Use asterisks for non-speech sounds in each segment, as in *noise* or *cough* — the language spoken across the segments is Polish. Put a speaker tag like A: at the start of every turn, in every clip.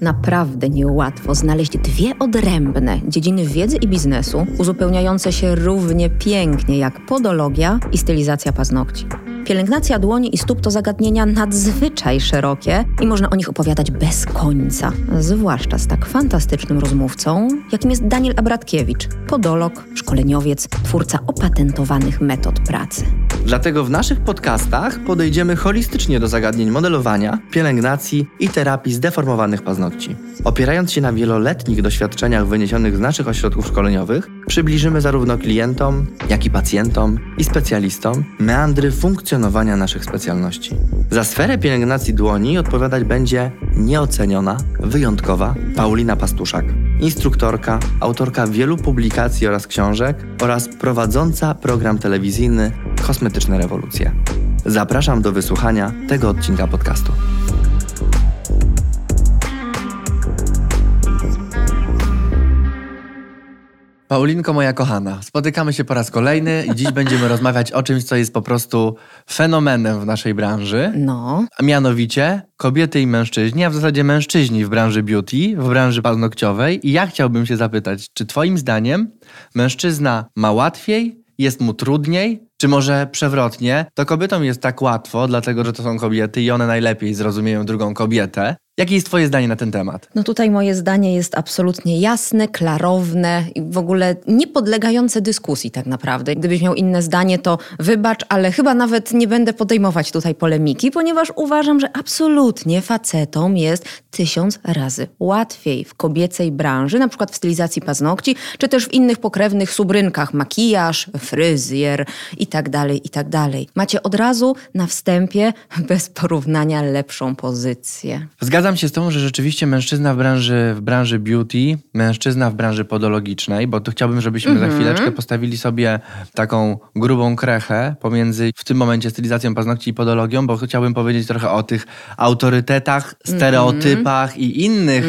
A: Naprawdę niełatwo znaleźć dwie odrębne dziedziny wiedzy i biznesu, uzupełniające się równie pięknie jak podologia i stylizacja paznokci. Pielęgnacja dłoni i stóp to zagadnienia nadzwyczaj szerokie i można o nich opowiadać bez końca, zwłaszcza z tak fantastycznym rozmówcą, jakim jest Daniel Abratkiewicz, podolog, szkoleniowiec, twórca opatentowanych metod pracy.
B: Dlatego w naszych podcastach podejdziemy holistycznie do zagadnień modelowania, pielęgnacji i terapii zdeformowanych paznokci. Opierając się na wieloletnich doświadczeniach wyniesionych z naszych ośrodków szkoleniowych, przybliżymy zarówno klientom, jak i pacjentom i specjalistom meandry funkcjonowania naszych specjalności. Za sferę pielęgnacji dłoni odpowiadać będzie nieoceniona, wyjątkowa Paulina Pastuszak, instruktorka, autorka wielu publikacji oraz książek oraz prowadząca program telewizyjny Kosmetyczne Rewolucje. Zapraszam do wysłuchania tego odcinka podcastu. Paulinko, moja kochana, spotykamy się po raz kolejny i dziś będziemy rozmawiać o czymś, co jest po prostu fenomenem w naszej branży.
A: No,
B: A mianowicie kobiety i mężczyźni, a w zasadzie mężczyźni w branży beauty, w branży paznokciowej. I ja chciałbym się zapytać, czy Twoim zdaniem mężczyzna ma łatwiej, jest mu trudniej, czy może przewrotnie? To kobietom jest tak łatwo, dlatego że to są kobiety i one najlepiej zrozumieją drugą kobietę. Jakie jest Twoje zdanie na ten temat?
A: no tutaj moje zdanie jest absolutnie jasne, klarowne i w ogóle nie podlegające dyskusji tak naprawdę. Gdybyś miał inne zdanie, to wybacz, ale chyba nawet nie będę podejmować tutaj polemiki, ponieważ uważam, że absolutnie facetom jest tysiąc razy łatwiej w kobiecej branży, na przykład w stylizacji paznokci, czy też w innych pokrewnych subrynkach, makijaż, fryzjer i tak dalej, i tak dalej. Macie od razu na wstępie bez porównania lepszą pozycję.
B: Zgadzam się z tą, że rzeczywiście mężczyzna w branży, w branży beauty, mężczyzna w branży podologicznej, bo tu chciałbym, żebyśmy za chwileczkę postawili sobie taką grubą krechę pomiędzy w tym momencie stylizacją paznokci i podologią, bo chciałbym powiedzieć trochę o tych autorytetach, stereotypach i innych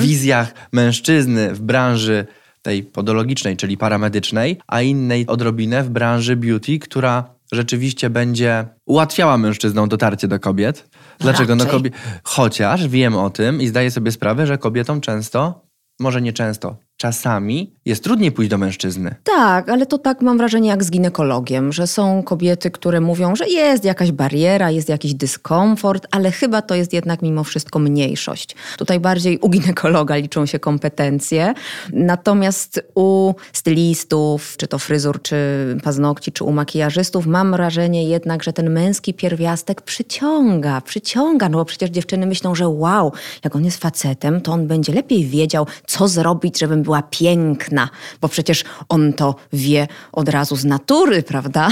B: wizjach mężczyzny w branży tej podologicznej, czyli paramedycznej, a innej odrobinę w branży beauty, która rzeczywiście będzie ułatwiała mężczyznom dotarcie do kobiet. Dlaczego? No
A: Raczej.
B: kobie... Chociaż wiem o tym i zdaję sobie sprawę, że kobietom często, może nie często, czasami jest trudniej pójść do mężczyzny.
A: Tak, ale to tak mam wrażenie jak z ginekologiem, że są kobiety, które mówią, że jest jakaś bariera, jest jakiś dyskomfort, ale chyba to jest jednak mimo wszystko mniejszość. Tutaj bardziej u ginekologa liczą się kompetencje, natomiast u stylistów, czy to fryzur, czy paznokci, czy u makijażystów mam wrażenie jednak, że ten męski pierwiastek przyciąga, przyciąga, no bo przecież dziewczyny myślą, że wow, jak on jest facetem, to on będzie lepiej wiedział, co zrobić, żebym była piękna, bo przecież on to wie od razu z natury, prawda?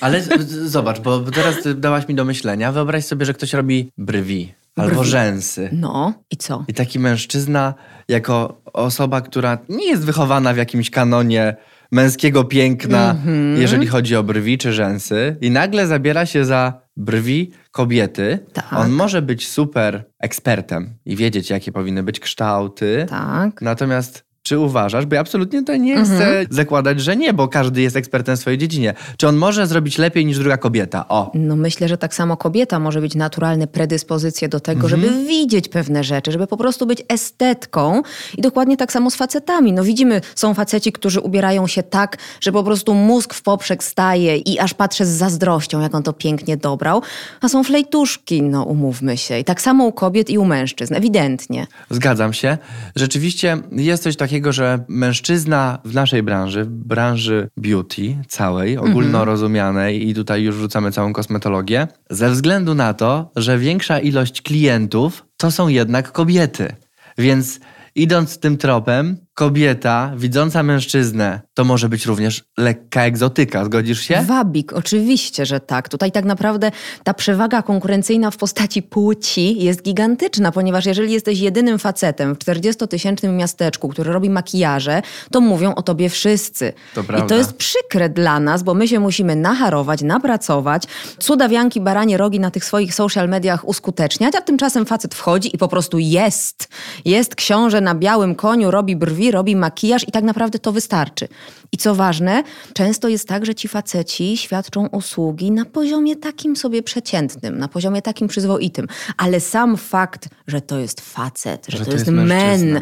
B: Ale zobacz, bo teraz dałaś mi do myślenia. Wyobraź sobie, że ktoś robi brwi albo
A: Brwi.
B: rzęsy.
A: No i co?
B: I taki mężczyzna, jako osoba, która nie jest wychowana w jakimś kanonie męskiego piękna,
A: Mhm.
B: jeżeli chodzi o brwi czy rzęsy, i nagle zabiera się za brwi kobiety.
A: Tak.
B: On może być super ekspertem i wiedzieć, jakie powinny być kształty.
A: Tak.
B: Natomiast czy uważasz, bo ja absolutnie to nie chcę
A: Mhm.
B: zakładać, że nie, bo każdy jest ekspertem w swojej dziedzinie. Czy on może zrobić lepiej niż druga kobieta? O.
A: No myślę, że tak samo kobieta może mieć naturalne predyspozycje do tego, żeby widzieć pewne rzeczy, żeby po prostu być estetką i dokładnie tak samo z facetami. No widzimy, są faceci, którzy ubierają się tak, że po prostu mózg w poprzek staje i aż patrzę z zazdrością, jak on to pięknie dobrał, a są flejtuszki, no umówmy się. I tak samo u kobiet i u mężczyzn, ewidentnie.
B: Zgadzam się. Rzeczywiście jest coś takiego, że mężczyzna w naszej branży, w branży beauty całej, ogólnorozumianej i tutaj już wrzucamy całą kosmetologię, ze względu na to, że większa ilość klientów to są jednak kobiety. Więc idąc tym tropem, kobieta widząca mężczyznę to może być również lekka egzotyka. Zgodzisz się?
A: Wabik, oczywiście, że tak. Tutaj tak naprawdę ta przewaga konkurencyjna w postaci płci jest gigantyczna, ponieważ jeżeli jesteś jedynym facetem w 40-tysięcznym miasteczku, który robi makijaże, to mówią o tobie wszyscy.
B: To
A: I
B: prawda.
A: to jest przykre dla nas, bo my się musimy nacharować, napracować, cudawianki, baranie rogi na tych swoich social mediach uskuteczniać, a tymczasem facet wchodzi i po prostu jest. Jest książę na białym koniu, robi brwi, brwi, robi makijaż i tak naprawdę to wystarczy. I co ważne, często jest tak, że ci faceci świadczą usługi na poziomie takim sobie przeciętnym, na poziomie takim przyzwoitym, ale sam fakt, że to jest facet, że,
B: Że
A: to, jest,
B: jest
A: men,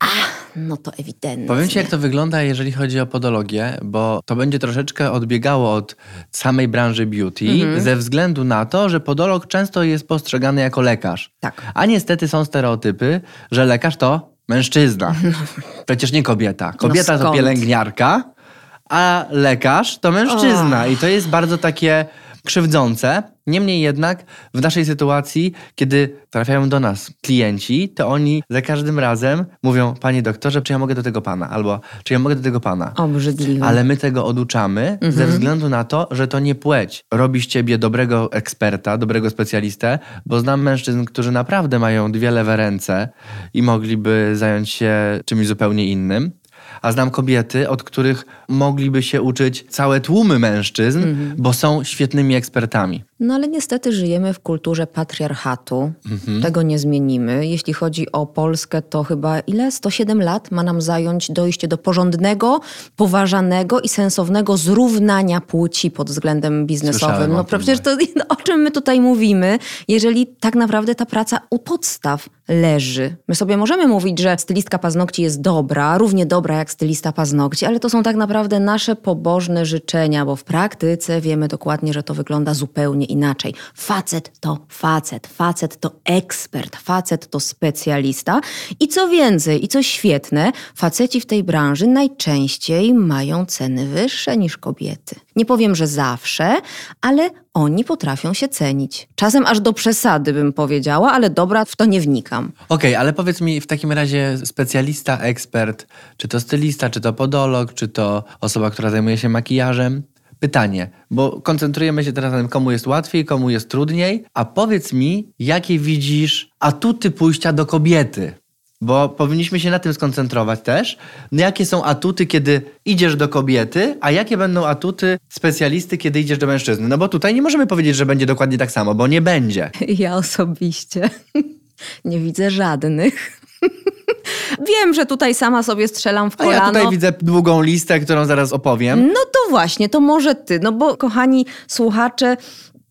A: a, no to ewidentnie.
B: Powiem Ci, jak to wygląda, jeżeli chodzi o podologię, bo to będzie troszeczkę odbiegało od samej branży beauty,
A: Mhm.
B: ze względu na to, że podolog często jest postrzegany jako lekarz.
A: Tak.
B: A niestety są stereotypy, że lekarz to mężczyzna. Przecież nie kobieta. Kobieta to
A: No skąd?
B: pielęgniarka, a lekarz to mężczyzna. I to jest bardzo takie krzywdzące. Niemniej jednak w naszej sytuacji, kiedy trafiają do nas klienci, to oni za każdym razem mówią, panie doktorze, czy ja mogę do tego pana? Albo czy ja mogę do tego pana?
A: Obrzydliwe.
B: Ale my tego oduczamy ze względu na to, że to nie płeć robi z ciebie dobrego eksperta, dobrego specjalistę, bo znam mężczyzn, którzy naprawdę mają dwie lewe ręce i mogliby zająć się czymś zupełnie innym. A znam kobiety, od których mogliby się uczyć całe tłumy mężczyzn, bo są świetnymi ekspertami.
A: No ale niestety żyjemy w kulturze patriarchatu.
B: Mhm.
A: Tego nie zmienimy. Jeśli chodzi o Polskę, to chyba ile? 107 lat ma nam zająć dojście do porządnego, poważanego i sensownego zrównania płci pod względem biznesowym.
B: Słyszałem
A: No przecież to *laughs* no, o czym my tutaj mówimy, jeżeli tak naprawdę ta praca u podstaw leży. My sobie możemy mówić, że stylistka paznokci jest dobra, równie dobra jak stylista paznokci, ale to są tak naprawdę nasze pobożne życzenia, bo w praktyce wiemy dokładnie, że to wygląda zupełnie inaczej. Facet to facet, facet to ekspert, facet to specjalista i co więcej, i co świetne, faceci w tej branży najczęściej mają ceny wyższe niż kobiety. Nie powiem, że zawsze, ale oni potrafią się cenić. Czasem aż do przesady bym powiedziała, ale dobra, w to nie wnikam.
B: Okej, ale powiedz mi w takim razie specjalista, ekspert, czy to stylista, czy to podolog, czy to osoba, która zajmuje się makijażem? Pytanie, bo koncentrujemy się teraz na tym, komu jest łatwiej, komu jest trudniej, a powiedz mi, jakie widzisz atuty pójścia do kobiety? Bo powinniśmy się na tym skoncentrować też. No jakie są atuty, kiedy idziesz do kobiety, a jakie będą atuty specjalisty, kiedy idziesz do mężczyzny? No bo tutaj nie możemy powiedzieć, że będzie dokładnie tak samo, bo nie będzie. *laughs*
A: Ja osobiście *laughs* nie widzę żadnych. *laughs* Wiem, że tutaj sama sobie strzelam w
B: A
A: kolano.
B: ja tutaj widzę długą listę, którą zaraz opowiem.
A: No to właśnie, to może ty. No bo kochani słuchacze,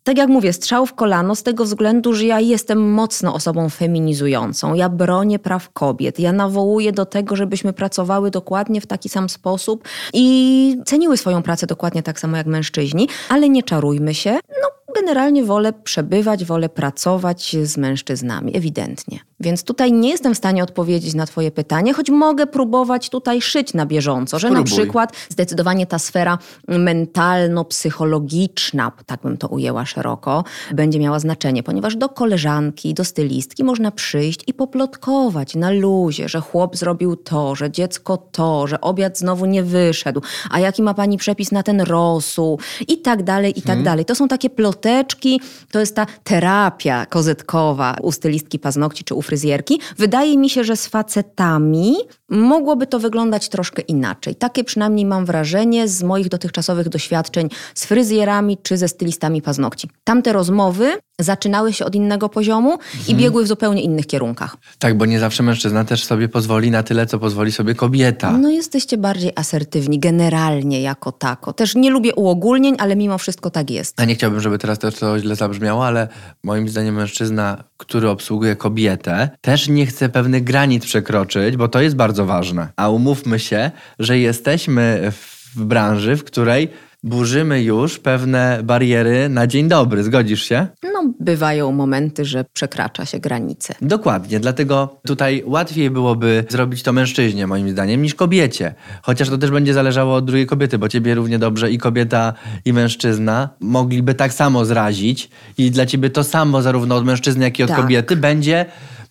A: tak jak mówię, strzał w kolano z tego względu, że ja jestem mocno osobą feminizującą. Ja bronię praw kobiet. Ja nawołuję do tego, żebyśmy pracowały dokładnie w taki sam sposób i ceniły swoją pracę dokładnie tak samo jak mężczyźni, ale nie czarujmy się. No generalnie wolę przebywać, wolę pracować z mężczyznami, ewidentnie. Więc tutaj nie jestem w stanie odpowiedzieć na Twoje pytanie, choć mogę próbować tutaj szyć na bieżąco, że na
B: Spróbuj.
A: przykład zdecydowanie ta sfera mentalno-psychologiczna, tak bym to ujęła szeroko, będzie miała znaczenie, ponieważ do koleżanki, do stylistki można przyjść i poplotkować na luzie, że chłop zrobił to, że dziecko to, że obiad znowu nie wyszedł, a jaki ma pani przepis na ten rosół i tak dalej, i tak dalej. To są takie ploteczki, to jest ta terapia kozetkowa u stylistki paznokci czy u fryzjerki. Wydaje mi się, że z facetami mogłoby to wyglądać troszkę inaczej. Takie przynajmniej mam wrażenie z moich dotychczasowych doświadczeń z fryzjerami czy ze stylistami paznokci. Tamte rozmowy zaczynały się od innego poziomu i biegły w zupełnie innych kierunkach.
B: Tak, bo nie zawsze mężczyzna też sobie pozwoli na tyle, co pozwoli sobie kobieta.
A: No jesteście bardziej asertywni generalnie jako tako. Też nie lubię uogólnień, ale mimo wszystko tak jest.
B: A nie chciałbym, żeby teraz też to źle zabrzmiało, ale moim zdaniem mężczyzna, który obsługuje kobietę, też nie chce pewnych granic przekroczyć, bo to jest bardzo ważne. A umówmy się, że jesteśmy w branży, w której burzymy już pewne bariery na dzień dobry. Zgodzisz się?
A: No, bywają momenty, że przekracza się granice.
B: Dokładnie, dlatego tutaj łatwiej byłoby zrobić to mężczyźnie, moim zdaniem, niż kobiecie. Chociaż to też będzie zależało od drugiej kobiety, bo ciebie równie dobrze i kobieta, i mężczyzna mogliby tak samo zrazić i dla ciebie to samo zarówno od mężczyzny, jak i od
A: Tak.
B: kobiety będzie,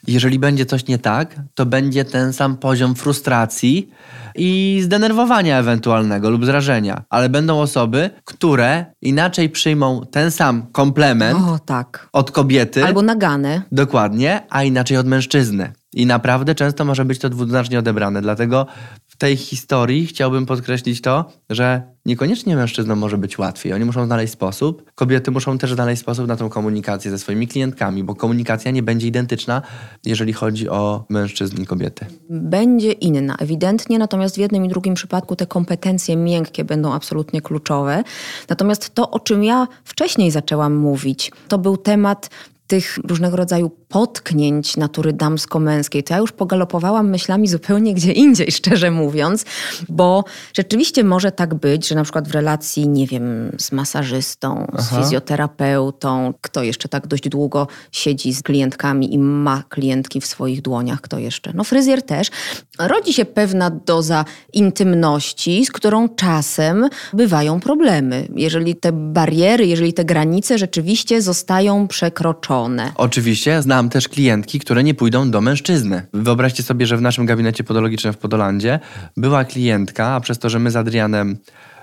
B: jeżeli będzie coś nie tak, to będzie ten sam poziom frustracji i zdenerwowania ewentualnego lub zrażenia. Ale będą osoby, które inaczej przyjmą ten sam komplement
A: O, tak.
B: od kobiety.
A: Albo nagane.
B: Dokładnie, a inaczej od mężczyzny. I naprawdę często może być to dwuznacznie odebrane. Dlatego tej historii chciałbym podkreślić to, że niekoniecznie mężczyznom może być łatwiej. Oni muszą znaleźć sposób. Kobiety muszą też znaleźć sposób na tą komunikację ze swoimi klientkami, bo komunikacja nie będzie identyczna, jeżeli chodzi o mężczyzn i kobiety.
A: Będzie inna, ewidentnie, natomiast w jednym i drugim przypadku te kompetencje miękkie będą absolutnie kluczowe. Natomiast to, o czym ja wcześniej zaczęłam mówić, to był temat tych różnego rodzaju potknięć natury damsko-męskiej, to ja już pogalopowałam myślami zupełnie gdzie indziej, *laughs* szczerze mówiąc, bo rzeczywiście może tak być, że na przykład w relacji, nie wiem, z masażystą, Aha. z fizjoterapeutą, kto jeszcze tak dość długo siedzi z klientkami i ma klientki w swoich dłoniach, kto jeszcze? No fryzjer też. Rodzi się pewna doza intymności, z którą czasem bywają problemy. Jeżeli te bariery, jeżeli te granice rzeczywiście zostają przekroczone.
B: Oczywiście, znam też klientki, które nie pójdą do mężczyzny. Wyobraźcie sobie, że w naszym gabinecie podologicznym w Podolandzie była klientka, a przez to, że my z Adrianem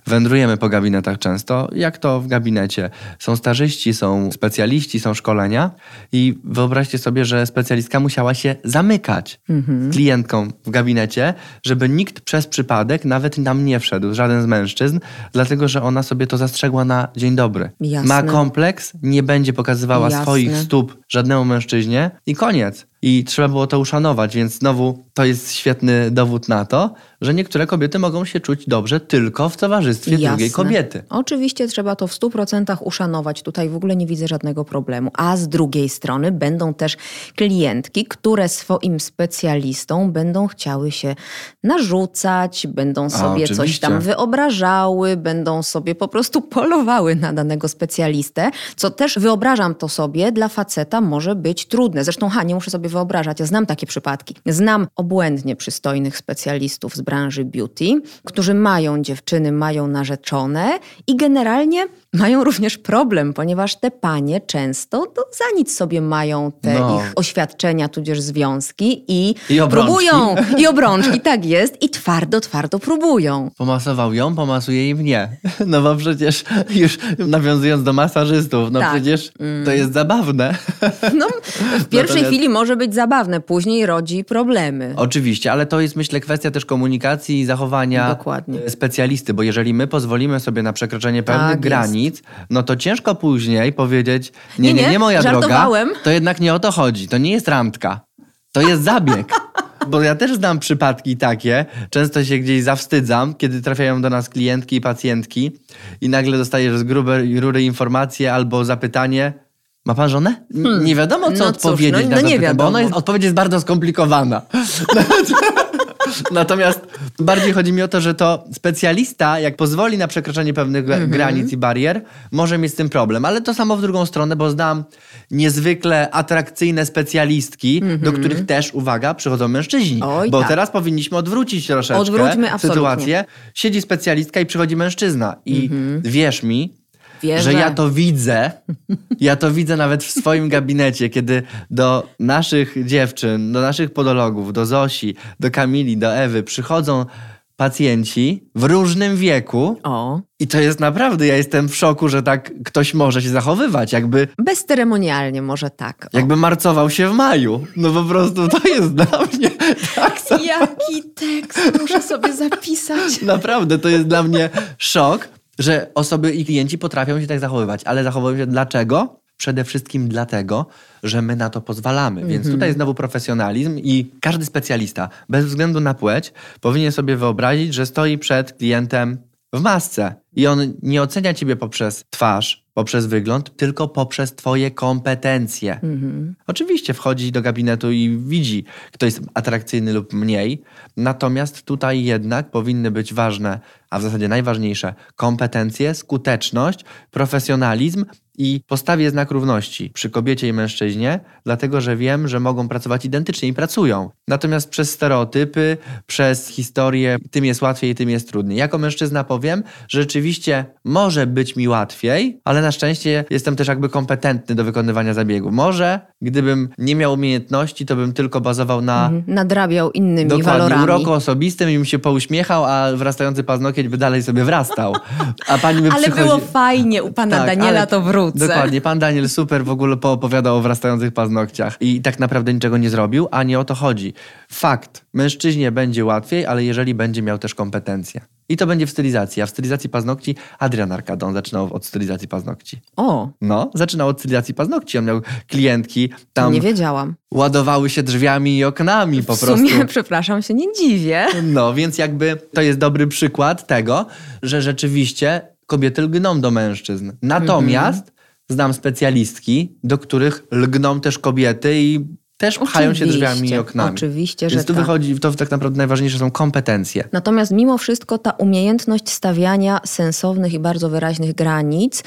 B: Wędrujemy po gabinetach często, jak to w gabinecie. Są starzyści, są specjaliści, są szkolenia i wyobraźcie sobie, że specjalistka musiała się zamykać mhm. klientką w gabinecie, żeby nikt przez przypadek nawet nam nie wszedł, żaden z mężczyzn, dlatego że ona sobie to zastrzegła na dzień dobry.
A: Jasne.
B: Ma kompleks, nie będzie pokazywała Jasne. swoich stóp żadnemu mężczyźnie i koniec. I trzeba było to uszanować, więc znowu to jest świetny dowód na to, że niektóre kobiety mogą się czuć dobrze tylko w towarzystwie Jasne. drugiej kobiety.
A: Oczywiście trzeba to w 100% uszanować. Tutaj w ogóle nie widzę żadnego problemu. A z drugiej strony będą też klientki, które swoim specjalistom będą chciały się narzucać, będą sobie A, coś tam wyobrażały, będą sobie po prostu polowały na danego specjalistę, co też wyobrażam to sobie dla faceta może być trudne. Zresztą, ha, nie muszę sobie wyobrażać. Ja znam takie przypadki. Znam obłędnie przystojnych specjalistów z branży beauty, którzy mają dziewczyny, mają narzeczone i generalnie mają również problem, ponieważ te panie często to za nic sobie mają te no. ich oświadczenia, tudzież związki i,
B: I
A: próbują. I obrączki, *laughs* tak jest. I twardo, twardo próbują.
B: Pomasował ją, pomasuje i mnie. No bo przecież już nawiązując do masażystów, no tak. przecież mm. to jest zabawne.
A: No, w *laughs* pierwszej Natomiast... chwili może być zabawne, później rodzi problemy.
B: Oczywiście, ale to jest myślę kwestia też komunikacji i zachowania Dokładnie. specjalisty, bo jeżeli my pozwolimy sobie na przekroczenie pewnych tak granic, nic, no to ciężko później powiedzieć, nie, nie, nie, nie moja żartowałem. droga, to jednak nie o to chodzi, to nie jest randka, to jest zabieg. *laughs* Bo ja też znam przypadki takie, często się gdzieś zawstydzam, kiedy trafiają do nas klientki i pacjentki i nagle dostajesz z grubej rury informacje albo zapytanie, ma pan żonę? Hmm. Nie wiadomo, co no odpowiedzieć cóż, no, na no nie pytanie, bo ona jest, odpowiedź jest bardzo skomplikowana. *laughs* Natomiast bardziej chodzi mi o to, że to specjalista, jak pozwoli na przekroczenie pewnych mhm. granic i barier, może mieć z tym problem. Ale to samo w drugą stronę, bo znam niezwykle atrakcyjne specjalistki, do mhm. których też, uwaga, przychodzą mężczyźni. Oj, bo tak. teraz powinniśmy odwrócić troszeczkę Odwróćmy, sytuację. Siedzi specjalistka i przychodzi mężczyzna. I mhm. wierz mi, Wierzę. że ja to widzę. Ja to widzę nawet w swoim *laughs* gabinecie, kiedy do naszych dziewczyn, do naszych podologów, do Zosi, do Kamili, do Ewy przychodzą pacjenci w różnym wieku. O. I to jest naprawdę, ja jestem w szoku, że tak ktoś może się zachowywać, jakby...
A: Bezceremonialnie może tak.
B: O. Jakby marcował się w maju. No po prostu to jest dla mnie tak.
A: Jaki tekst, muszę sobie zapisać.
B: Naprawdę, to jest dla mnie szok, że osoby i klienci potrafią się tak zachowywać, ale zachowują się dlaczego? Przede wszystkim dlatego, że my na to pozwalamy. Więc mhm. tutaj znowu profesjonalizm i każdy specjalista, bez względu na płeć, powinien sobie wyobrazić, że stoi przed klientem w masce i on nie ocenia ciebie poprzez twarz, poprzez wygląd, tylko poprzez Twoje kompetencje. Mhm. Oczywiście wchodzi do gabinetu i widzi, kto jest atrakcyjny lub mniej, natomiast tutaj jednak powinny być ważne, a w zasadzie najważniejsze, kompetencje, skuteczność, profesjonalizm i postawię znak równości przy kobiecie i mężczyźnie, dlatego że wiem, że mogą pracować identycznie i pracują. Natomiast przez stereotypy, przez historię, tym jest łatwiej, tym jest trudniej. Jako mężczyzna powiem, że rzeczywiście może być mi łatwiej, ale na szczęście jestem też jakby kompetentny do wykonywania zabiegu. Może gdybym nie miał umiejętności, to bym tylko bazował na
A: Mhm. Nadrabiał innymi
B: dokładnie
A: walorami.
B: uroku osobistym i bym się pouśmiechał, a wrastający paznokieć by dalej sobie wrastał. A pani by
A: Ale
B: przychodzi...
A: było fajnie, u pana
B: Tak,
A: Daniela
B: ale-
A: to wrócę.
B: Dokładnie, pan Daniel super w ogóle poopowiadał o wrastających paznokciach i tak naprawdę niczego nie zrobił, a nie o to chodzi. Fakt, mężczyźnie będzie łatwiej, ale jeżeli będzie miał też kompetencje. I to będzie w stylizacji, a w stylizacji paznokci Adrian Arkadon zaczynał od stylizacji paznokci.
A: O,
B: No, zaczynał od stylizacji paznokci, on miał klientki, tam
A: nie wiedziałam.
B: ładowały się drzwiami i oknami po
A: w
B: prostu.
A: sumie, *laughs* przepraszam, się nie dziwię.
B: No, więc jakby to jest dobry przykład tego, że rzeczywiście kobiety lgną do mężczyzn. Natomiast
A: Mhm.
B: znam specjalistki, do których lgną też kobiety i też pchają się
A: Oczywiście,
B: drzwiami i oknami.
A: oczywiście, że
B: Więc tu
A: tak.
B: wychodzi, to tak naprawdę najważniejsze są kompetencje.
A: Natomiast mimo wszystko ta umiejętność stawiania sensownych i bardzo wyraźnych granic,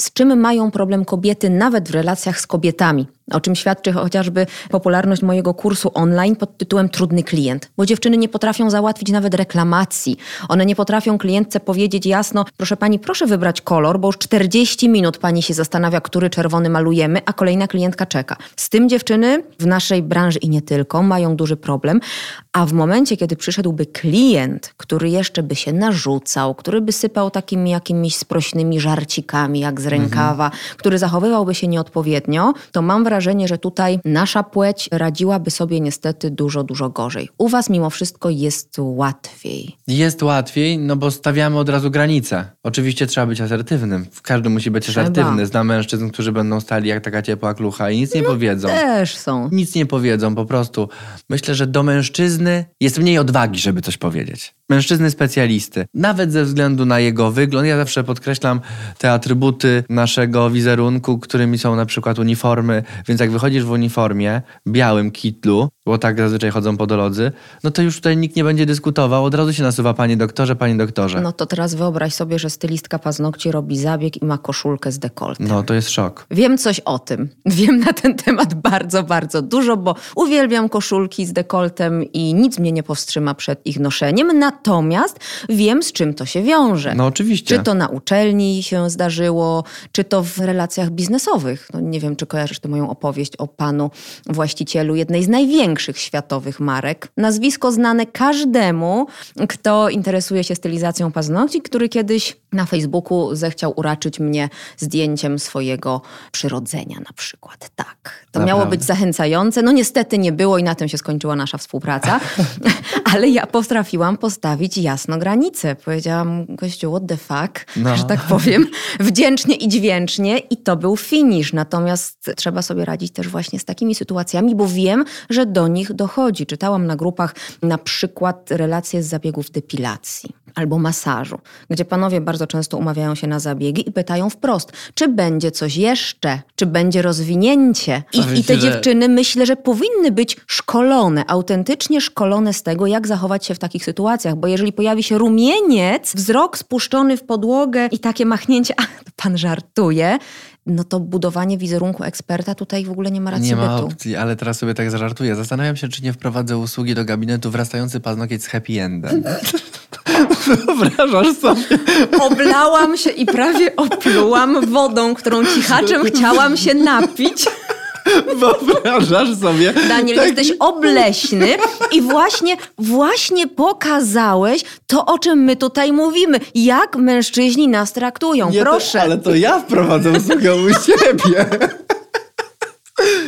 A: z czym mają problem kobiety nawet w relacjach z kobietami. O czym świadczy chociażby popularność mojego kursu online pod tytułem Trudny klient. Bo dziewczyny nie potrafią załatwić nawet reklamacji. One nie potrafią klientce powiedzieć jasno, proszę pani, proszę wybrać kolor, bo już 40 minut pani się zastanawia, który czerwony malujemy, a kolejna klientka czeka. Z tym dziewczyny w naszej branży i nie tylko mają duży problem, a w momencie, kiedy przyszedłby klient, który jeszcze by się narzucał, który by sypał takimi jakimiś sprośnymi żarcikami jak z rękawa, który zachowywałby się nieodpowiednio, to mam wrażenie, że tutaj nasza płeć radziłaby sobie niestety dużo, dużo gorzej. U was mimo wszystko jest łatwiej.
B: Jest łatwiej, no bo stawiamy od razu granice. Oczywiście trzeba być asertywnym. Każdy musi być
A: Trzeba.
B: asertywny. Znam mężczyzn, którzy będą stali jak taka ciepła klucha i nic nie powiedzą.
A: Też są.
B: Nic nie powiedzą, po prostu. Myślę, że do mężczyzny jest mniej odwagi, żeby coś powiedzieć. Mężczyzny specjalisty, nawet ze względu na jego wygląd, ja zawsze podkreślam te atrybuty naszego wizerunku, którymi są na przykład uniformy, więc jak wychodzisz w uniformie, białym kitlu, bo tak zazwyczaj chodzą podolodzy, no to już tutaj nikt nie będzie dyskutował, od razu się nasuwa panie doktorze, panie doktorze.
A: No to teraz wyobraź sobie, że stylistka paznokci robi zabieg i ma koszulkę z dekoltem.
B: No to jest szok.
A: Wiem coś o tym. *laughs* Wiem na ten temat bardzo, bardzo dużo, bo uwielbiam koszulki z dekoltem i nic mnie nie powstrzyma przed ich noszeniem. Natomiast wiem, z czym to się wiąże.
B: No oczywiście.
A: Czy to na uczelni się zdarzyło, czy to w relacjach biznesowych. No, nie wiem, czy kojarzysz tę moją opowieść o panu właścicielu jednej z największych światowych marek. Nazwisko znane każdemu, kto interesuje się stylizacją paznokci, który kiedyś na Facebooku zechciał uraczyć mnie zdjęciem swojego przyrodzenia na przykład. Tak. Miało być zachęcające. No niestety nie było i na tym się skończyła nasza współpraca. *laughs* Ale ja potrafiłam postawić jasno granicę. Powiedziałam, gościu, what the fuck,
B: No.
A: że tak powiem, wdzięcznie i dźwięcznie i to był finish. Natomiast trzeba sobie radzić też właśnie z takimi sytuacjami, bo wiem, że do nich dochodzi. Czytałam na grupach na przykład relacje z zabiegów depilacji albo masażu, gdzie panowie bardzo często umawiają się na zabiegi i pytają wprost, czy będzie coś jeszcze, czy będzie rozwinięcie. I, i te dziewczyny myślę, że powinny być szkolone, autentycznie szkolone z tego, jak zachować się w takich sytuacjach, bo jeżeli pojawi się rumieniec, wzrok spuszczony w podłogę i takie machnięcie, *laughs* a to pan żartuje, no to budowanie wizerunku eksperta tutaj w ogóle nie ma racji
B: Nie ma
A: bytu.
B: opcji, ale teraz sobie tak zażartuję. Zastanawiam się, czy nie wprowadzę usługi do gabinetu wrastający paznokieć z happy endem. *laughs* *laughs* Wyobrażasz sobie?
A: Oblałam się i prawie oplułam wodą, którą cichaczem *laughs* chciałam się napić.
B: Wyobrażasz sobie?
A: Daniel,
B: Tak-
A: jesteś obleśny i właśnie, właśnie pokazałeś to, o czym my tutaj mówimy. Jak mężczyźni nas traktują.
B: Nie,
A: Proszę.
B: To, ale to ja wprowadzę usługę u siebie.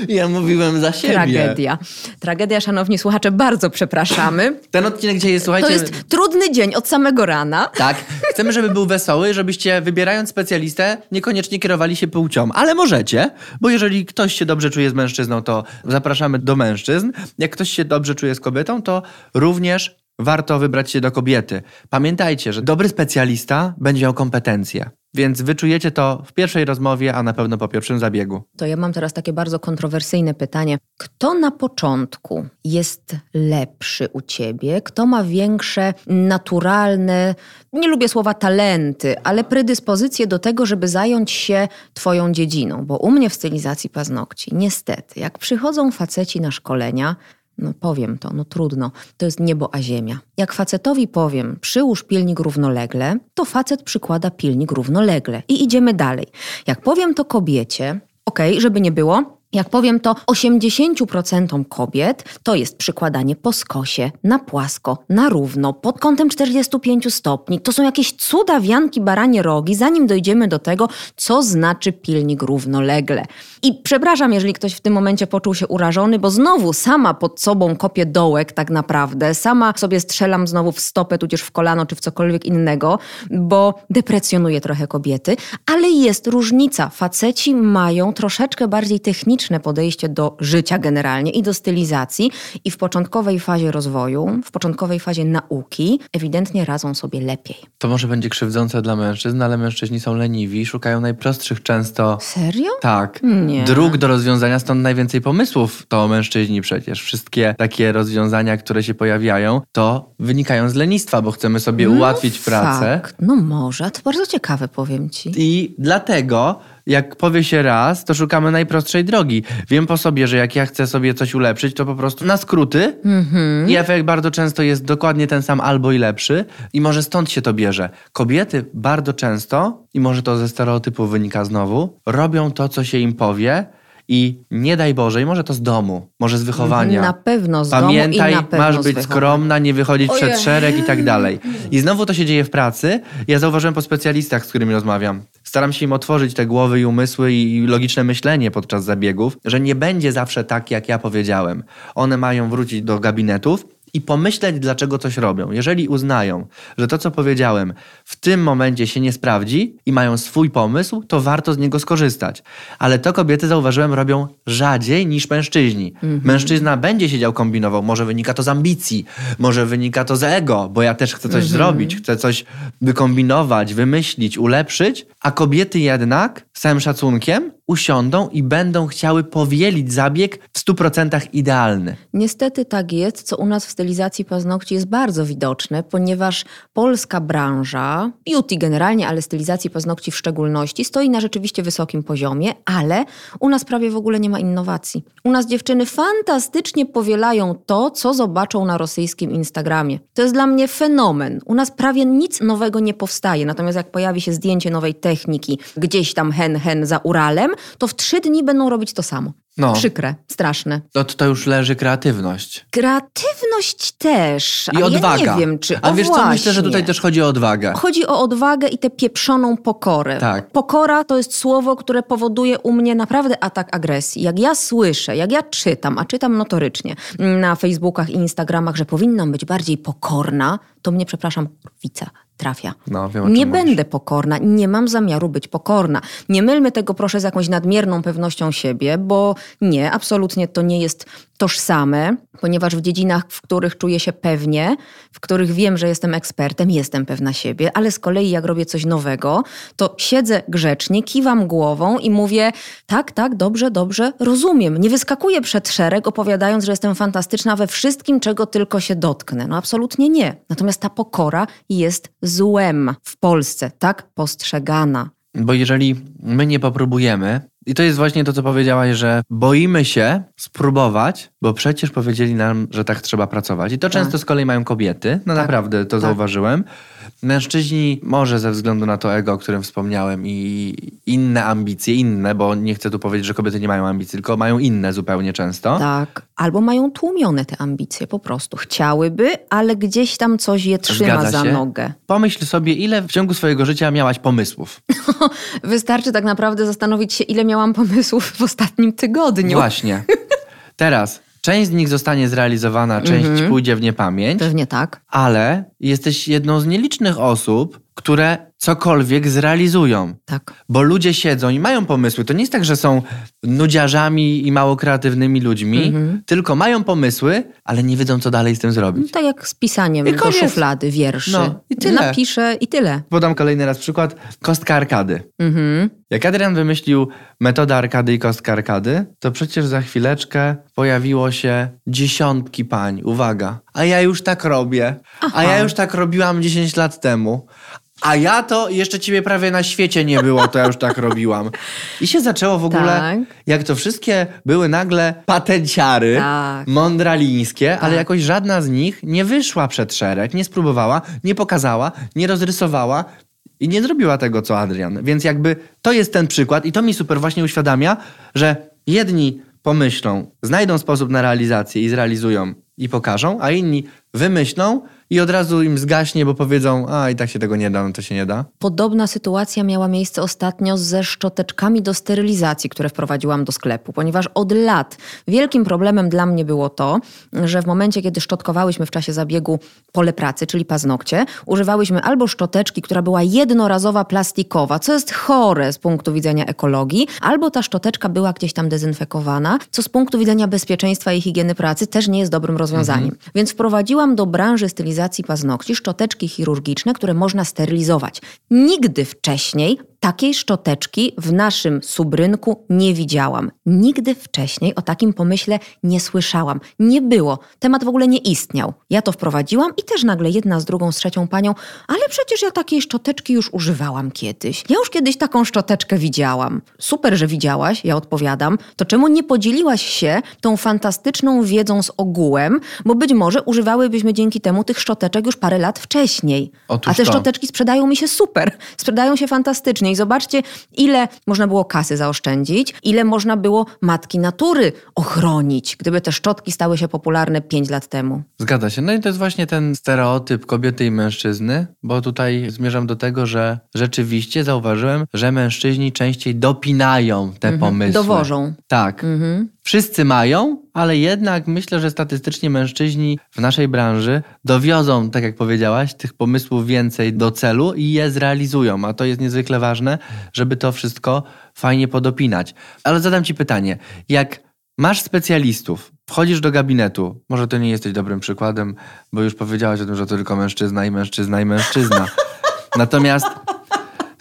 B: Ja mówiłem za siebie.
A: Tragedia. Tragedia, szanowni słuchacze, bardzo przepraszamy.
B: Ten odcinek dzisiaj jest, słuchajcie...
A: To jest trudny dzień od samego rana.
B: Tak, chcemy, żeby był wesoły, żebyście wybierając specjalistę niekoniecznie kierowali się płcią, ale możecie, bo jeżeli ktoś się dobrze czuje z mężczyzną, to zapraszamy do mężczyzn. Jak ktoś się dobrze czuje z kobietą, to również warto wybrać się do kobiety. Pamiętajcie, że dobry specjalista będzie miał kompetencje, więc wyczujecie to w pierwszej rozmowie, a na pewno po pierwszym zabiegu.
A: To ja mam teraz takie bardzo kontrowersyjne pytanie. Kto na początku jest lepszy u ciebie? Kto ma większe naturalne, nie lubię słowa talenty, ale predyspozycje do tego, żeby zająć się twoją dziedziną? Bo u mnie w stylizacji paznokci, niestety, jak przychodzą faceci na szkolenia, No powiem to, no trudno. To jest niebo a ziemia. Jak facetowi powiem, przyłóż pilnik równolegle, to facet przykłada pilnik równolegle. I idziemy dalej. Jak powiem to kobiecie, okej, okay, żeby nie było, jak powiem to 80% kobiet, to jest przykładanie po skosie, na płasko, na równo, pod kątem 45 stopni. To są jakieś cuda wianki baranie rogi, zanim dojdziemy do tego, co znaczy pilnik równolegle. I przepraszam, jeżeli ktoś w tym momencie poczuł się urażony, bo znowu sama pod sobą kopię dołek tak naprawdę, sama sobie strzelam znowu w stopę, tudzież w kolano, czy w cokolwiek innego, bo deprecjonuję trochę kobiety, ale jest różnica. Faceci mają troszeczkę bardziej techniczne podejście do życia generalnie i do stylizacji i w początkowej fazie rozwoju, w początkowej fazie nauki ewidentnie radzą sobie lepiej.
B: To może będzie krzywdzące dla mężczyzn, ale mężczyźni są leniwi, szukają najprostszych często...
A: Serio?
B: Tak.
A: Nie.
B: Dróg do rozwiązania, stąd najwięcej pomysłów to mężczyźni przecież. Wszystkie takie rozwiązania, które się pojawiają, to wynikają z lenistwa, bo chcemy sobie
A: no
B: ułatwić pracę.
A: Fakt. No może, to bardzo ciekawe powiem ci.
B: I dlatego jak powie się raz, to szukamy najprostszej drogi. Wiem po sobie, że jak ja chcę sobie coś ulepszyć, to po prostu na skróty
A: Mhm.
B: i efekt bardzo często jest dokładnie ten sam albo i lepszy i może stąd się to bierze. Kobiety bardzo często, i może to ze stereotypu wynika znowu, robią to, co się im powie, i nie daj Boże, i może to z domu, może z wychowania.
A: Na pewno z
B: Pamiętaj,
A: domu i na pewno
B: masz być skromna, nie wychodzić
A: Ojej.
B: przed szereg i tak dalej. I znowu to się dzieje w pracy. Ja zauważyłem po specjalistach, z którymi rozmawiam. Staram się im otworzyć te głowy i umysły i logiczne myślenie podczas zabiegów, że nie będzie zawsze tak, jak ja powiedziałem. One mają wrócić do gabinetów i pomyśleć, dlaczego coś robią. Jeżeli uznają, że to, co powiedziałem, w tym momencie się nie sprawdzi i mają swój pomysł, to warto z niego skorzystać. Ale to kobiety, zauważyłem, robią rzadziej niż mężczyźni. Mężczyzna będzie siedział, kombinował. Może wynika to z ambicji, może wynika to z ego, bo ja też chcę coś zrobić, chcę coś wykombinować, wymyślić, ulepszyć, a kobiety jednak, z całym szacunkiem, usiądą i będą chciały powielić zabieg w 100% idealny.
A: Niestety tak jest, co u nas w stylizacji paznokci jest bardzo widoczne, ponieważ polska branża, beauty generalnie, ale stylizacji paznokci w szczególności, stoi na rzeczywiście wysokim poziomie, ale u nas prawie w ogóle nie ma innowacji. U nas dziewczyny fantastycznie powielają to, co zobaczą na rosyjskim Instagramie. To jest dla mnie fenomen. U nas prawie nic nowego nie powstaje, natomiast jak pojawi się zdjęcie nowej techniki gdzieś tam hen, hen za Uralem, to w trzy dni będą robić to samo.
B: No.
A: Przykre, straszne.
B: To, to już leży kreatywność.
A: Kreatywność też.
B: I
A: ale
B: odwaga.
A: Ja nie wiem, czy.
B: A
A: o
B: wiesz co,
A: właśnie.
B: myślę, że tutaj też chodzi o odwagę.
A: Chodzi o odwagę i tę pieprzoną pokorę.
B: Tak.
A: Pokora to jest słowo, które powoduje u mnie naprawdę atak agresji. Jak ja słyszę, jak ja czytam, a czytam notorycznie na Facebookach i Instagramach, że powinnam być bardziej pokorna, to mnie, przepraszam, kurwica trafia.
B: No, wiem,
A: nie
B: mówisz.
A: będę pokorna, nie mam zamiaru być pokorna. Nie mylmy tego proszę z jakąś nadmierną pewnością siebie, bo nie, absolutnie to nie jest tożsame, ponieważ w dziedzinach, w których czuję się pewnie, w których wiem, że jestem ekspertem, jestem pewna siebie, ale z kolei jak robię coś nowego, to siedzę grzecznie, kiwam głową i mówię tak, tak, dobrze, dobrze, rozumiem. Nie wyskakuję przed szereg opowiadając, że jestem fantastyczna we wszystkim, czego tylko się dotknę. No absolutnie nie. Natomiast ta pokora jest złem w Polsce, tak postrzegana.
B: Bo jeżeli my nie popróbujemy, i to jest właśnie to, co powiedziałaś, że boimy się spróbować, bo przecież powiedzieli nam, że tak trzeba pracować. I to często z kolei mają kobiety. No
A: Tak.
B: naprawdę to
A: Tak.
B: zauważyłem. Mężczyźni może ze względu na to ego, o którym wspomniałem i inne ambicje, inne, bo nie chcę tu powiedzieć, że kobiety nie mają ambicji, tylko mają inne zupełnie często.
A: Tak. Albo mają tłumione te ambicje po prostu. Chciałyby, ale gdzieś tam coś je trzyma za nogę.
B: Pomyśl sobie, ile w ciągu swojego życia miałaś pomysłów. *laughs*
A: Wystarczy tak naprawdę zastanowić się, ile miałam pomysłów w ostatnim tygodniu.
B: Właśnie. *laughs* Teraz część z nich zostanie zrealizowana, część
A: Mhm.
B: pójdzie w niepamięć.
A: Pewnie tak.
B: ale jesteś jedną z nielicznych osób, które cokolwiek zrealizują.
A: Tak.
B: Bo ludzie siedzą i mają pomysły. To nie jest tak, że są nudziarzami i mało kreatywnymi ludźmi,
A: Mhm.
B: tylko mają pomysły, ale nie wiedzą, co dalej z tym zrobić.
A: Tak jak z pisaniem
B: I
A: do
B: koniec.
A: szuflady wierszy.
B: No, i tyle.
A: Napiszę i tyle.
B: Podam kolejny raz przykład. Kostka arkady.
A: Mhm.
B: Jak Adrian wymyślił metodę arkady i kostkę arkady, to przecież za chwileczkę pojawiło się dziesiątki pań. Uwaga. A ja już tak robię.
A: Aha.
B: A ja już tak robiłam 10 lat temu. A ja to jeszcze ciebie prawie na świecie nie było, to ja już tak robiłam. I się zaczęło w ogóle,
A: Tak.
B: jak to wszystkie były nagle patenciary,
A: Tak.
B: mądralińskie, ale
A: Tak.
B: jakoś żadna z nich nie wyszła przed szereg, nie spróbowała, nie pokazała, nie rozrysowała i nie zrobiła tego, co Adrian. Więc jakby to jest ten przykład i to mi super właśnie uświadamia, że jedni pomyślą, znajdą sposób na realizację i zrealizują i pokażą, a inni wymyślą i od razu im zgaśnie, bo powiedzą, a i tak się tego nie da, no to się nie da.
A: Podobna sytuacja miała miejsce ostatnio ze szczoteczkami do sterylizacji, które wprowadziłam do sklepu, ponieważ od lat wielkim problemem dla mnie było to, że w momencie, kiedy szczotkowałyśmy w czasie zabiegu pole pracy, czyli paznokcie, używałyśmy albo szczoteczki, która była jednorazowa, plastikowa, co jest chore z punktu widzenia ekologii, albo ta szczoteczka była gdzieś tam dezynfekowana, co z punktu widzenia bezpieczeństwa i higieny pracy też nie jest dobrym rozwiązaniem. Więc wprowadziłam do branży stylizacji paznokci szczoteczki chirurgiczne, które można sterylizować. Nigdy wcześniej takiej szczoteczki w naszym subrynku nie widziałam. Nigdy wcześniej o takim pomyśle nie słyszałam. Nie było. Temat w ogóle nie istniał. Ja to wprowadziłam i też nagle jedna z drugą, z trzecią panią, ale przecież ja takiej szczoteczki już używałam kiedyś. Ja już kiedyś taką szczoteczkę widziałam. Super, że widziałaś, ja odpowiadam. To czemu nie podzieliłaś się tą fantastyczną wiedzą z ogółem, bo być może używałybyśmy dzięki temu tych szczoteczek już parę lat wcześniej.
B: Otóż
A: A te
B: to.
A: szczoteczki sprzedają mi się super. Sprzedają się fantastycznie. I zobaczcie, ile można było kasy zaoszczędzić, ile można było matki natury ochronić, gdyby te szczotki stały się popularne 5 lat temu.
B: Zgadza się. No i to jest właśnie ten stereotyp kobiety i mężczyzny, bo tutaj zmierzam do tego, że rzeczywiście zauważyłem, że mężczyźni częściej dopinają te pomysły.
A: Dowożą.
B: Tak.
A: Mhm.
B: Wszyscy mają, ale jednak myślę, że statystycznie mężczyźni w naszej branży dowiozą, tak jak powiedziałaś, tych pomysłów więcej do celu i je zrealizują. A to jest niezwykle ważne, żeby to wszystko fajnie podopinać. Ale zadam Ci pytanie. Jak masz specjalistów, wchodzisz do gabinetu, może to nie jesteś dobrym przykładem, bo już powiedziałaś o tym, że to tylko mężczyzna i mężczyzna i mężczyzna. *laughs* Natomiast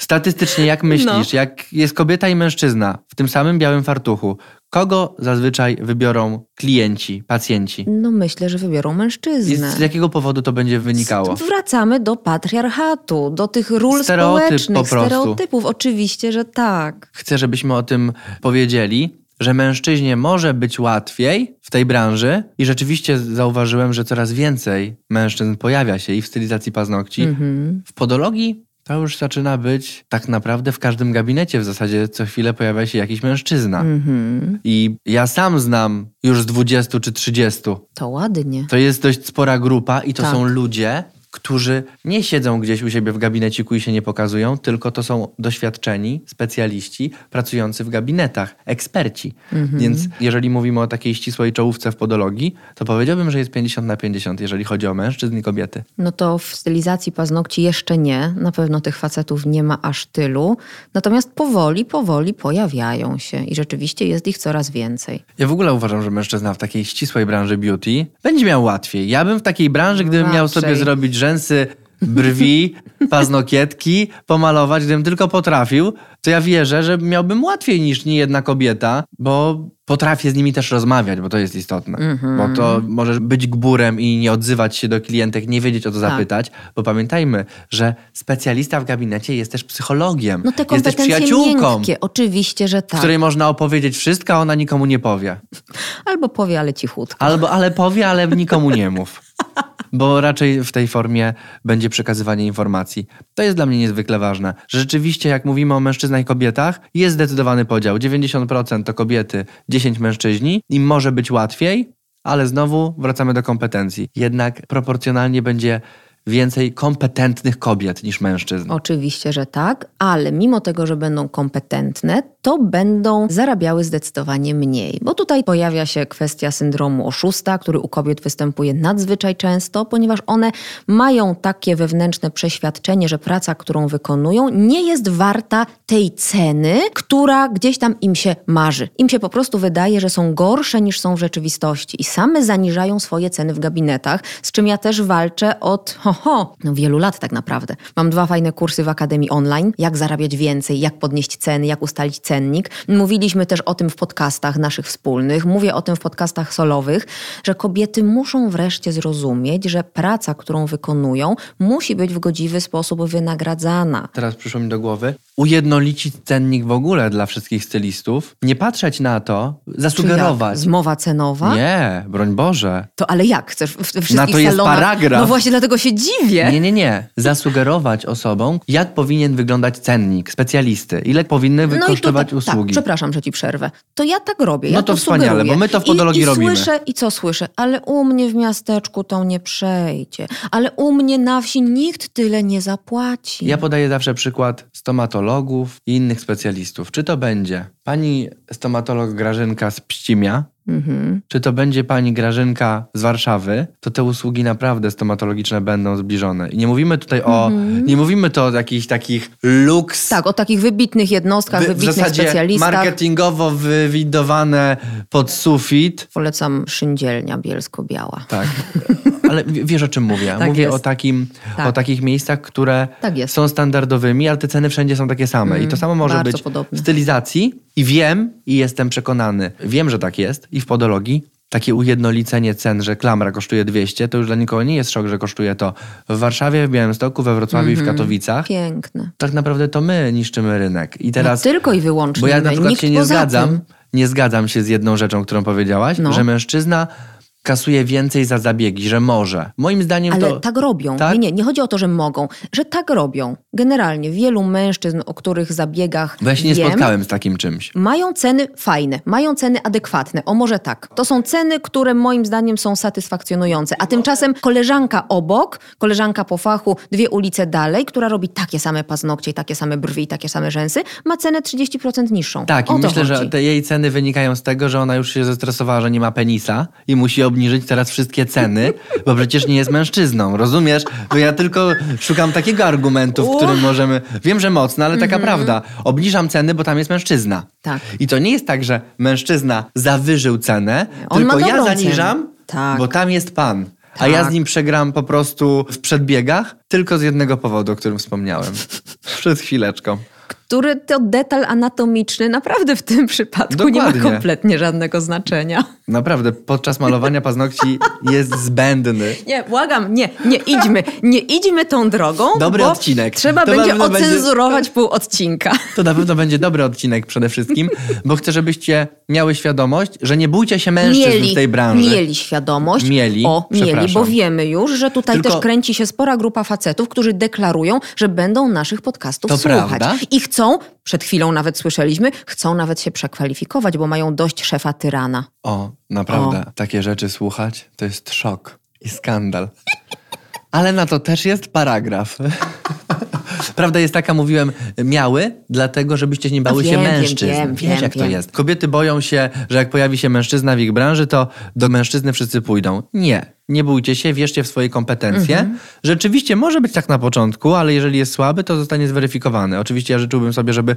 B: statystycznie, jak myślisz, jak jest kobieta i mężczyzna w tym samym białym fartuchu, kogo zazwyczaj wybiorą klienci, pacjenci?
A: No myślę, że wybiorą mężczyznę.
B: z jakiego powodu to będzie wynikało?
A: Wracamy do patriarchatu, do tych ról
B: Stereotyp
A: społecznych,
B: po prostu.
A: stereotypów. Oczywiście, że tak.
B: Chcę, żebyśmy o tym powiedzieli, że mężczyźnie może być łatwiej w tej branży i rzeczywiście zauważyłem, że coraz więcej mężczyzn pojawia się i w stylizacji paznokci.
A: Mhm.
B: W podologii to już zaczyna być tak naprawdę w każdym gabinecie w zasadzie co chwilę pojawia się jakiś mężczyzna.
A: Mhm.
B: I ja sam znam już z 20 czy 30.
A: To ładnie.
B: To jest dość spora grupa i to
A: Tak.
B: są ludzie, którzy nie siedzą gdzieś u siebie w gabineciku i się nie pokazują, tylko to są doświadczeni specjaliści pracujący w gabinetach, eksperci.
A: Mhm.
B: Więc jeżeli mówimy o takiej ścisłej czołówce w podologii, to powiedziałbym, że jest 50 na 50, jeżeli chodzi o mężczyzn i kobiety.
A: No to w stylizacji paznokci jeszcze nie. Na pewno tych facetów nie ma aż tylu. Natomiast powoli, powoli pojawiają się i rzeczywiście jest ich coraz więcej.
B: Ja w ogóle uważam, że mężczyzna w takiej ścisłej branży beauty będzie miał łatwiej. Ja bym w takiej branży, gdybym miał
A: Raczej.
B: sobie zrobić rzęsy, brwi, *laughs* paznokietki, pomalować, gdybym tylko potrafił, to ja wierzę, że miałbym łatwiej niż niejedna kobieta, bo potrafię z nimi też rozmawiać, bo to jest istotne.
A: Mhm.
B: Bo to możesz być gburem i nie odzywać się do klientek, nie wiedzieć o co
A: Tak.
B: zapytać, bo pamiętajmy, że specjalista w gabinecie jest też psychologiem.
A: No te
B: jest też
A: kompetencje
B: przyjaciółką,
A: miękkie, oczywiście, że
B: w
A: tak.
B: której można opowiedzieć wszystko, a ona nikomu nie powie.
A: Albo powie, ale cichutko.
B: Albo, ale powie, ale nikomu nie mów. *laughs* Bo raczej w tej formie będzie przekazywanie informacji. To jest dla mnie niezwykle ważne. Że rzeczywiście, jak mówimy o mężczyznach i kobietach, jest zdecydowany podział. 90% to kobiety, 10 mężczyźni. Im może być łatwiej, ale znowu wracamy do kompetencji. Jednak proporcjonalnie będzie więcej kompetentnych kobiet niż mężczyzn.
A: Oczywiście, że tak, ale mimo tego, że będą kompetentne, to będą zarabiały zdecydowanie mniej. Bo tutaj pojawia się kwestia syndromu oszusta, który u kobiet występuje nadzwyczaj często, ponieważ one mają takie wewnętrzne przeświadczenie, że praca, którą wykonują, nie jest warta tej ceny, która gdzieś tam im się marzy. Im się po prostu wydaje, że są gorsze niż są w rzeczywistości i same zaniżają swoje ceny w gabinetach, z czym ja też walczę od Oho, no wielu lat tak naprawdę. Mam dwa fajne kursy w Akademii Online, jak zarabiać więcej, jak podnieść ceny, jak ustalić cennik. Mówiliśmy też o tym w podcastach naszych wspólnych, mówię o tym w podcastach solowych, że kobiety muszą wreszcie zrozumieć, że praca, którą wykonują, musi być w godziwy sposób wynagradzana.
B: Teraz przyszło mi do głowy. Ujednolicić cennik w ogóle dla wszystkich stylistów. Nie patrzeć na to, zasugerować.
A: Czy jak? Zmowa cenowa?
B: Nie, broń Boże.
A: To ale jak? Chcesz w, w wszystkich
B: Na to jest
A: salonach?
B: paragraf.
A: No właśnie dlatego się dziwię.
B: Nie, nie, nie. Zasugerować osobom, jak powinien wyglądać cennik specjalisty. Ile powinny
A: No i to, tak,
B: usługi.
A: Tak, przepraszam, że ci przerwę. To ja tak robię. Ja
B: No to
A: to
B: wspaniale,
A: sugeruję.
B: bo my to w podologii
A: I, i
B: robimy.
A: Słyszę, I co słyszę? Ale u mnie w miasteczku to nie przejdzie. Ale u mnie na wsi nikt tyle nie zapłaci.
B: Ja podaję zawsze przykład stomatologów i innych specjalistów. Czy to będzie pani stomatolog Grażynka z Pścimia,
A: Mhm.
B: czy to będzie pani Grażynka z Warszawy, to te usługi naprawdę stomatologiczne będą zbliżone. I nie mówimy tutaj o, nie mówimy to o jakichś takich luks,
A: Tak, o takich wybitnych jednostkach,
B: wy- w
A: wybitnych
B: zasadzie
A: specjalistach.
B: marketingowo wywidowane pod sufit.
A: Polecam szyndzielnia bielsko-biała.
B: Tak, *laughs* ale w- wiesz o czym mówię.
A: Tak
B: mówię
A: jest.
B: o, takim,
A: Tak.
B: o takich miejscach, które
A: Tak
B: są standardowymi, ale te ceny wszędzie są takie same. I to samo może być
A: podobne.
B: w stylizacji. I wiem, i jestem przekonany, wiem, że tak jest i w podologii. Takie ujednolicenie cen, że klamra kosztuje 200, to już dla nikogo nie jest szok, że kosztuje to w Warszawie, w Białymstoku, we Wrocławiu i w Katowicach.
A: Piękne.
B: Tak naprawdę to my niszczymy rynek. I teraz
A: no, tylko i wyłącznie
B: bo ja na
A: my,
B: przykład
A: nikt
B: się nie zgadzam,
A: Tym.
B: nie zgadzam się z jedną rzeczą, którą powiedziałaś,
A: No.
B: że mężczyzna kasuje więcej za zabiegi, że może. Moim zdaniem
A: Ale
B: to...
A: tak robią.
B: Tak?
A: Nie, nie, nie chodzi o to, że mogą, że tak robią. Generalnie wielu mężczyzn, o których zabiegach
B: Bo ja się nie
A: wiem,
B: spotkałem z takim czymś.
A: Mają ceny fajne, mają ceny adekwatne. O może tak. To są ceny, które moim zdaniem są satysfakcjonujące. A tymczasem koleżanka obok, koleżanka po fachu, dwie ulice dalej, która robi takie same paznokcie, takie same brwi, i takie same rzęsy, ma cenę 30% niższą.
B: Tak, i myślę,
A: chodzi.
B: że te jej ceny wynikają z tego, że ona już się zestresowała, że nie ma penisa i musi obniżyć teraz wszystkie ceny, bo przecież nie jest mężczyzną, rozumiesz? Bo ja tylko szukam takiego argumentu, w którym możemy... Wiem, że mocno, ale taka prawda. Obniżam ceny, bo tam jest mężczyzna.
A: Tak.
B: I to nie jest tak, że mężczyzna zawyżył cenę,
A: On
B: tylko ja zaniżam.
A: Tak.
B: bo tam jest pan. A ja
A: Tak.
B: z nim przegram po prostu w przedbiegach tylko z jednego powodu, o którym wspomniałem. *laughs* Przed chwileczką.
A: Który to detal anatomiczny naprawdę w tym przypadku nie ma
B: Dokładnie.
A: kompletnie żadnego znaczenia.
B: Naprawdę, podczas malowania paznokci jest zbędny.
A: Nie, błagam, nie, nie idźmy, nie idźmy tą drogą,
B: Dobry odcinek.
A: trzeba
B: To
A: będzie
B: pewno będzie-
A: ocenzurować pół odcinka.
B: To na pewno będzie dobry odcinek przede wszystkim, bo chcę, żebyście miały świadomość, że nie bójcie się mężczyzn w tej branży.
A: mieli świadomość.
B: Mieli,
A: O, mieli, bo wiemy już, że tutaj
B: Tylko-
A: też kręci się spora grupa facetów, którzy deklarują, że będą naszych podcastów
B: To
A: słuchać.
B: prawda.
A: I chcą, przed chwilą nawet słyszeliśmy, chcą nawet się przekwalifikować, bo mają dość szefa tyrana.
B: O, naprawdę, takie rzeczy słuchać to jest szok i skandal. Ale na to też jest paragraf. *laughs* Prawda jest taka, mówiłem, miały, dlatego żebyście nie bały się
A: wiem, wiem,
B: mężczyzn.
A: wiem,
B: Wiesz,
A: wiem,
B: jak to
A: wiem.
B: jest. Kobiety boją się, że jak pojawi się mężczyzna w ich branży, to do mężczyzny wszyscy pójdą. Nie. Nie bójcie się, wierzcie w swoje kompetencje.
A: Mhm.
B: Rzeczywiście może być tak na początku, ale jeżeli jest słaby, to zostanie zweryfikowany. Oczywiście ja życzyłbym sobie, żeby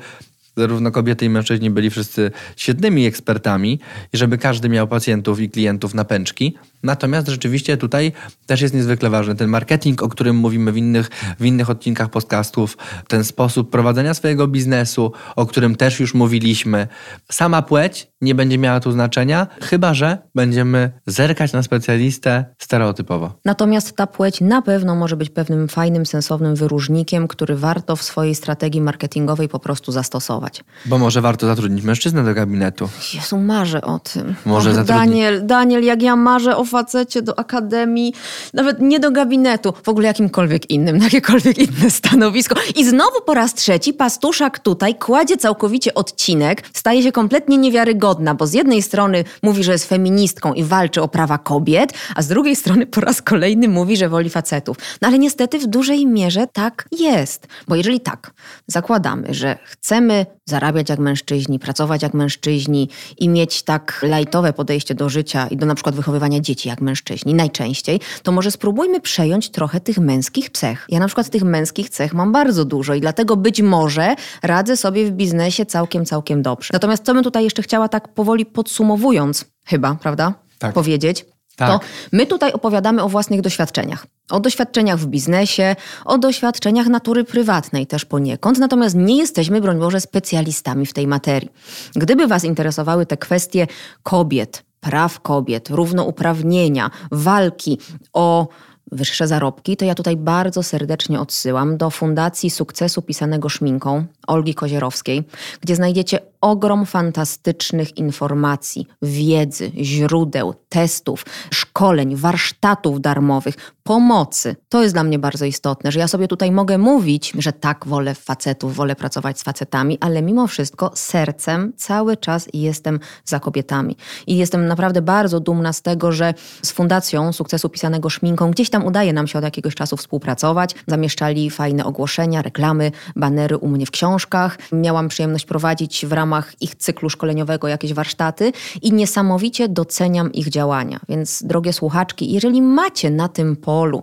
B: zarówno kobiety i mężczyźni byli wszyscy świetnymi ekspertami i żeby każdy miał pacjentów i klientów na pęczki. Natomiast rzeczywiście tutaj też jest niezwykle ważny ten marketing, o którym mówimy w innych, w innych odcinkach podcastów, ten sposób prowadzenia swojego biznesu, o którym też już mówiliśmy. Sama płeć nie będzie miała tu znaczenia, chyba że będziemy zerkać na specjalistę stereotypowo.
A: Natomiast ta płeć na pewno może być pewnym fajnym, sensownym wyróżnikiem, który warto w swojej strategii marketingowej po prostu zastosować.
B: Bo może warto zatrudnić mężczyznę do gabinetu.
A: Jezu, marzę o tym.
B: Może
A: Och,
B: zatrudni-
A: Daniel, Daniel, jak ja marzę o facecie do akademii, nawet nie do gabinetu, w ogóle jakimkolwiek innym, na jakiekolwiek inne stanowisko. I znowu po raz trzeci pastuszak tutaj kładzie całkowicie odcinek, staje się kompletnie niewiarygodna, bo z jednej strony mówi, że jest feministką i walczy o prawa kobiet, a z drugiej strony po raz kolejny mówi, że woli facetów. No ale niestety w dużej mierze tak jest. Bo jeżeli tak, zakładamy, że chcemy zarabiać jak mężczyźni, pracować jak mężczyźni i mieć tak lajtowe podejście do życia i do na przykład wychowywania dzieci jak mężczyźni, najczęściej, to może spróbujmy przejąć trochę tych męskich cech. Ja na przykład tych męskich cech mam bardzo dużo i dlatego być może radzę sobie w biznesie całkiem, całkiem dobrze. Natomiast co bym tutaj jeszcze chciała tak powoli podsumowując, chyba, prawda?
B: Tak.
A: Powiedzieć.
B: Tak.
A: To my tutaj opowiadamy o własnych doświadczeniach. O doświadczeniach w biznesie, o doświadczeniach natury prywatnej też poniekąd, natomiast nie jesteśmy, broń Boże, specjalistami w tej materii. Gdyby Was interesowały te kwestie kobiet, praw kobiet, równouprawnienia, walki o wyższe zarobki, to ja tutaj bardzo serdecznie odsyłam do Fundacji Sukcesu Pisanego Szminką Olgi Kozierowskiej, gdzie znajdziecie ogrom fantastycznych informacji, wiedzy, źródeł, testów, szkoleń, warsztatów darmowych, pomocy. To jest dla mnie bardzo istotne, że ja sobie tutaj mogę mówić, że tak, wolę facetów, wolę pracować z facetami, ale mimo wszystko sercem cały czas jestem za kobietami. I jestem naprawdę bardzo dumna z tego, że z Fundacją Sukcesu Pisanego Szminką gdzieś tam udaje nam się od jakiegoś czasu współpracować. Zamieszczali fajne ogłoszenia, reklamy, banery u mnie w książkach. Miałam przyjemność prowadzić w ramach ich cyklu szkoleniowego jakieś warsztaty i niesamowicie doceniam ich działania. Więc drogie słuchaczki, jeżeli macie na tym polu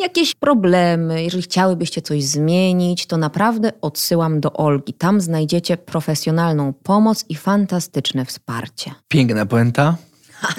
A: jakieś problemy, jeżeli chciałybyście coś zmienić, to naprawdę odsyłam do Olgi. Tam znajdziecie profesjonalną pomoc i fantastyczne wsparcie.
B: Piękna puenta.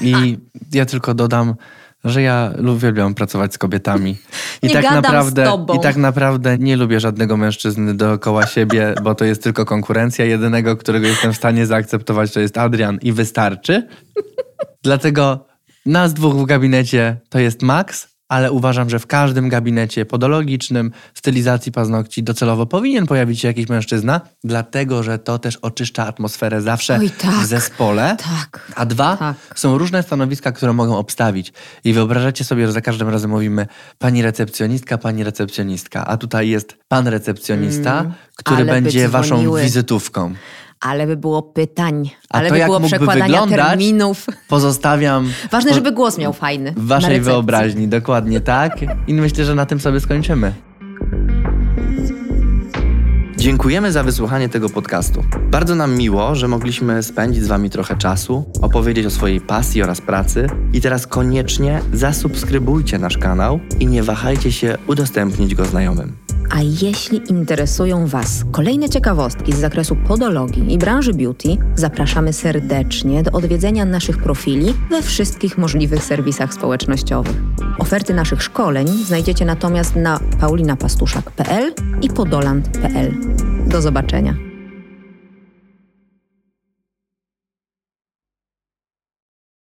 B: I ja tylko dodam, że ja uwielbiam pracować z kobietami.
A: I *laughs* nie tak naprawdę.
B: I tak naprawdę nie lubię żadnego mężczyzny dookoła siebie, *laughs* bo to jest tylko konkurencja. Jedynego, którego jestem w stanie zaakceptować, to jest Adrian i wystarczy. *laughs* Dlatego nas dwóch w gabinecie to jest Max, ale uważam, że w każdym gabinecie podologicznym stylizacji paznokci docelowo powinien pojawić się jakiś mężczyzna, dlatego że to też oczyszcza atmosferę zawsze
A: Oj, tak,
B: w zespole.
A: Tak,
B: A dwa,
A: tak.
B: są różne stanowiska, które mogą obstawić. I wyobrażacie sobie, że za każdym razem mówimy pani recepcjonistka, pani recepcjonistka, a tutaj jest pan recepcjonista, mm, który będzie waszą wizytówką
A: ale by było pytań, a ale to, by było przekładania terminów.
B: Pozostawiam.
A: Ważne, żeby głos miał fajny.
B: W waszej wyobraźni, dokładnie tak. I myślę, że na tym sobie skończymy. Dziękujemy za wysłuchanie tego podcastu. Bardzo nam miło, że mogliśmy spędzić z Wami trochę czasu, opowiedzieć o swojej pasji oraz pracy. I teraz koniecznie zasubskrybujcie nasz kanał i nie wahajcie się udostępnić go znajomym.
A: A jeśli interesują Was kolejne ciekawostki z zakresu podologii i branży beauty, zapraszamy serdecznie do odwiedzenia naszych profili we wszystkich możliwych serwisach społecznościowych. Oferty naszych szkoleń znajdziecie natomiast na paulinapastuszak.pl i podoland.pl. Do zobaczenia.